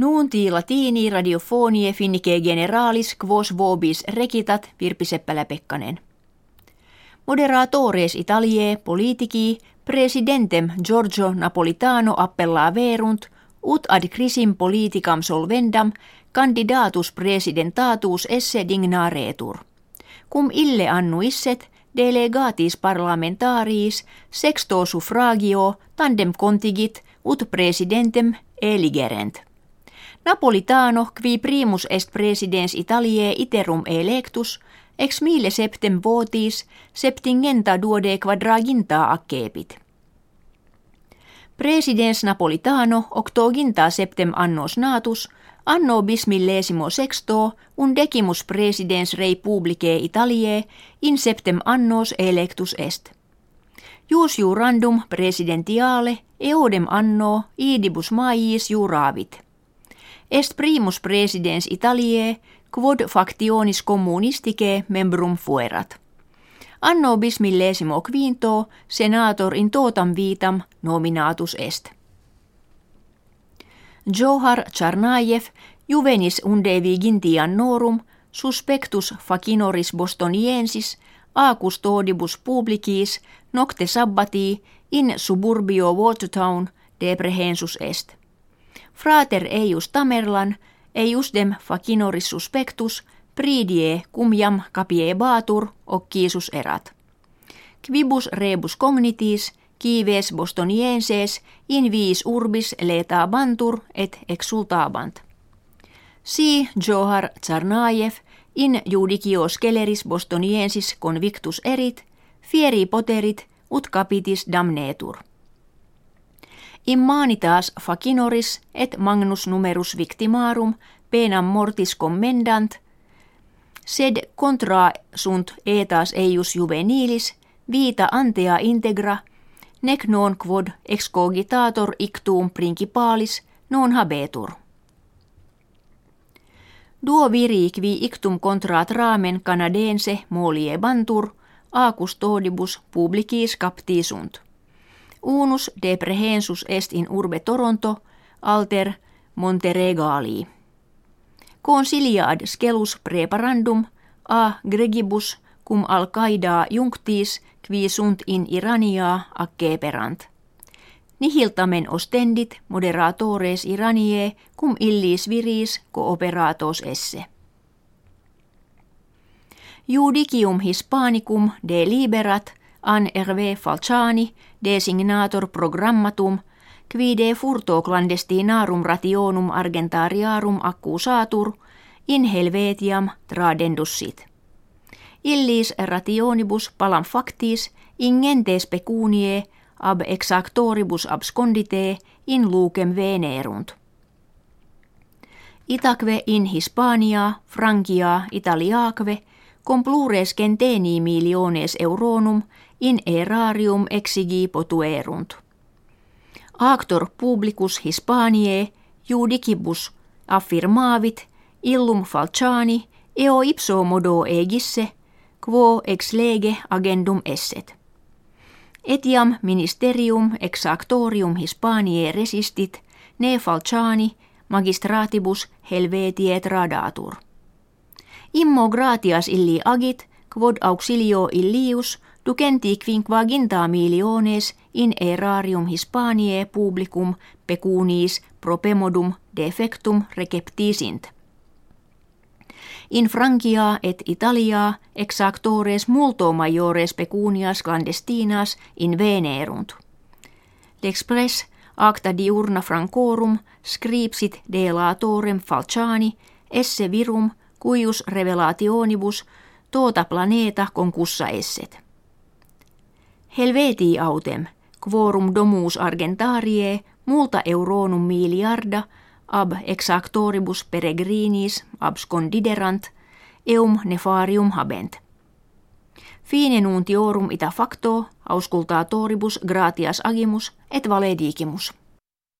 Nuunti latini radiofonie finnike generalis quos vobis rekitat Virpi Seppälä-Pekkanen. Moderatores Italie politici presidentem Giorgio Napolitano appellaa verunt ut ad crisim politicam solvendam candidatus presidentatus esse dignaretur. Cum ille annuisset delegatis parlamentaris sexto suffragio tandem contigit ut presidentem eligerent. Napolitano qui primus est presidens Italiae iterum electus, ex mille septem votis septingenta duode quadraginta accepit. Presidens Napolitano octoginta septem annos natus, anno bismillesimo sexto un decimus presidens rei publicae Italiae in septem annos electus est. Jus jurandum presidentiale eodem anno idibus maiis juravit – est primus presidens Italiae quod factionis communistike membrum fuerat. Anno bismillesimo quinto senator in totam vitam nominatus est. Johar Charnajev juvenis unde vigintian norum suspectus facinoris bostoniensis a custodibus publicis nocte sabbati in suburbio Watertown deprehensus est. Frater eius tamerlan, eius dem facinoris suspectus, pridie cum jam capiebatur occisus erat. Quibus rebus cognitis, kives bostonienses, in viis urbis bantur et exultabant. Si Johar Tsarnajev in judicio skeleris bostoniensis convictus erit, fieri poterit ut capitis damnetur. Immanitas facinoris et magnus numerus victimarum penam mortis commendant, sed contra sunt etas eius juvenilis vita antea integra, nec non quod excogitator ictum principalis non habetur. Duo viri qui ictum contra tramen canadense molie bantur, a custodibus publicis capti sunt. Unus deprehensus est in urbe Toronto, alter Monteregali. Consiliad scelus preparandum a gregibus cum al junctis qui sunt in Irania acceperant. Nihiltamen ostendit moderatores Iranie cum illis viris cooperatos esse. Judicium Hispanicum de liberat an RV Falciani designator programmatum qui de furto clandestinarum rationum argentariarum accusatur in helvetiam tradendussit. Illis rationibus palam factis ingentes pecunie ab exactoribus abscondite in lucem venerunt. Itaque in Hispania, Frankia, Italiaque, complures centeni miliones euronum in erarium exigi potuerunt. Actor publicus Hispaniae judicibus affirmavit illum falciani eo ipso modo egisse quo ex lege agendum esset. Etiam ministerium exactorium Hispaniae resistit ne falciani magistratibus helvetie tradatur. Immo gratias illi agit quod auxilio illius ducenti quinquaginta miliones in erarium Hispaniae publicum pecunis propemodum defectum receptisint. In Francia et Italia exactores multo majores pecunias clandestinas in venerunt. L'express acta diurna francorum scripsit delatorem falciani esse virum cuius revelationibus tuota planeeta concussa esset. Helvetii autem, quorum domus argentarie, multa euronum miliarda, ab exactoribus peregrinis abscondiderant, eum nefarium habent. Fine nuntiorum ita facto, auscultatoribus gratias agimus et valedigimus.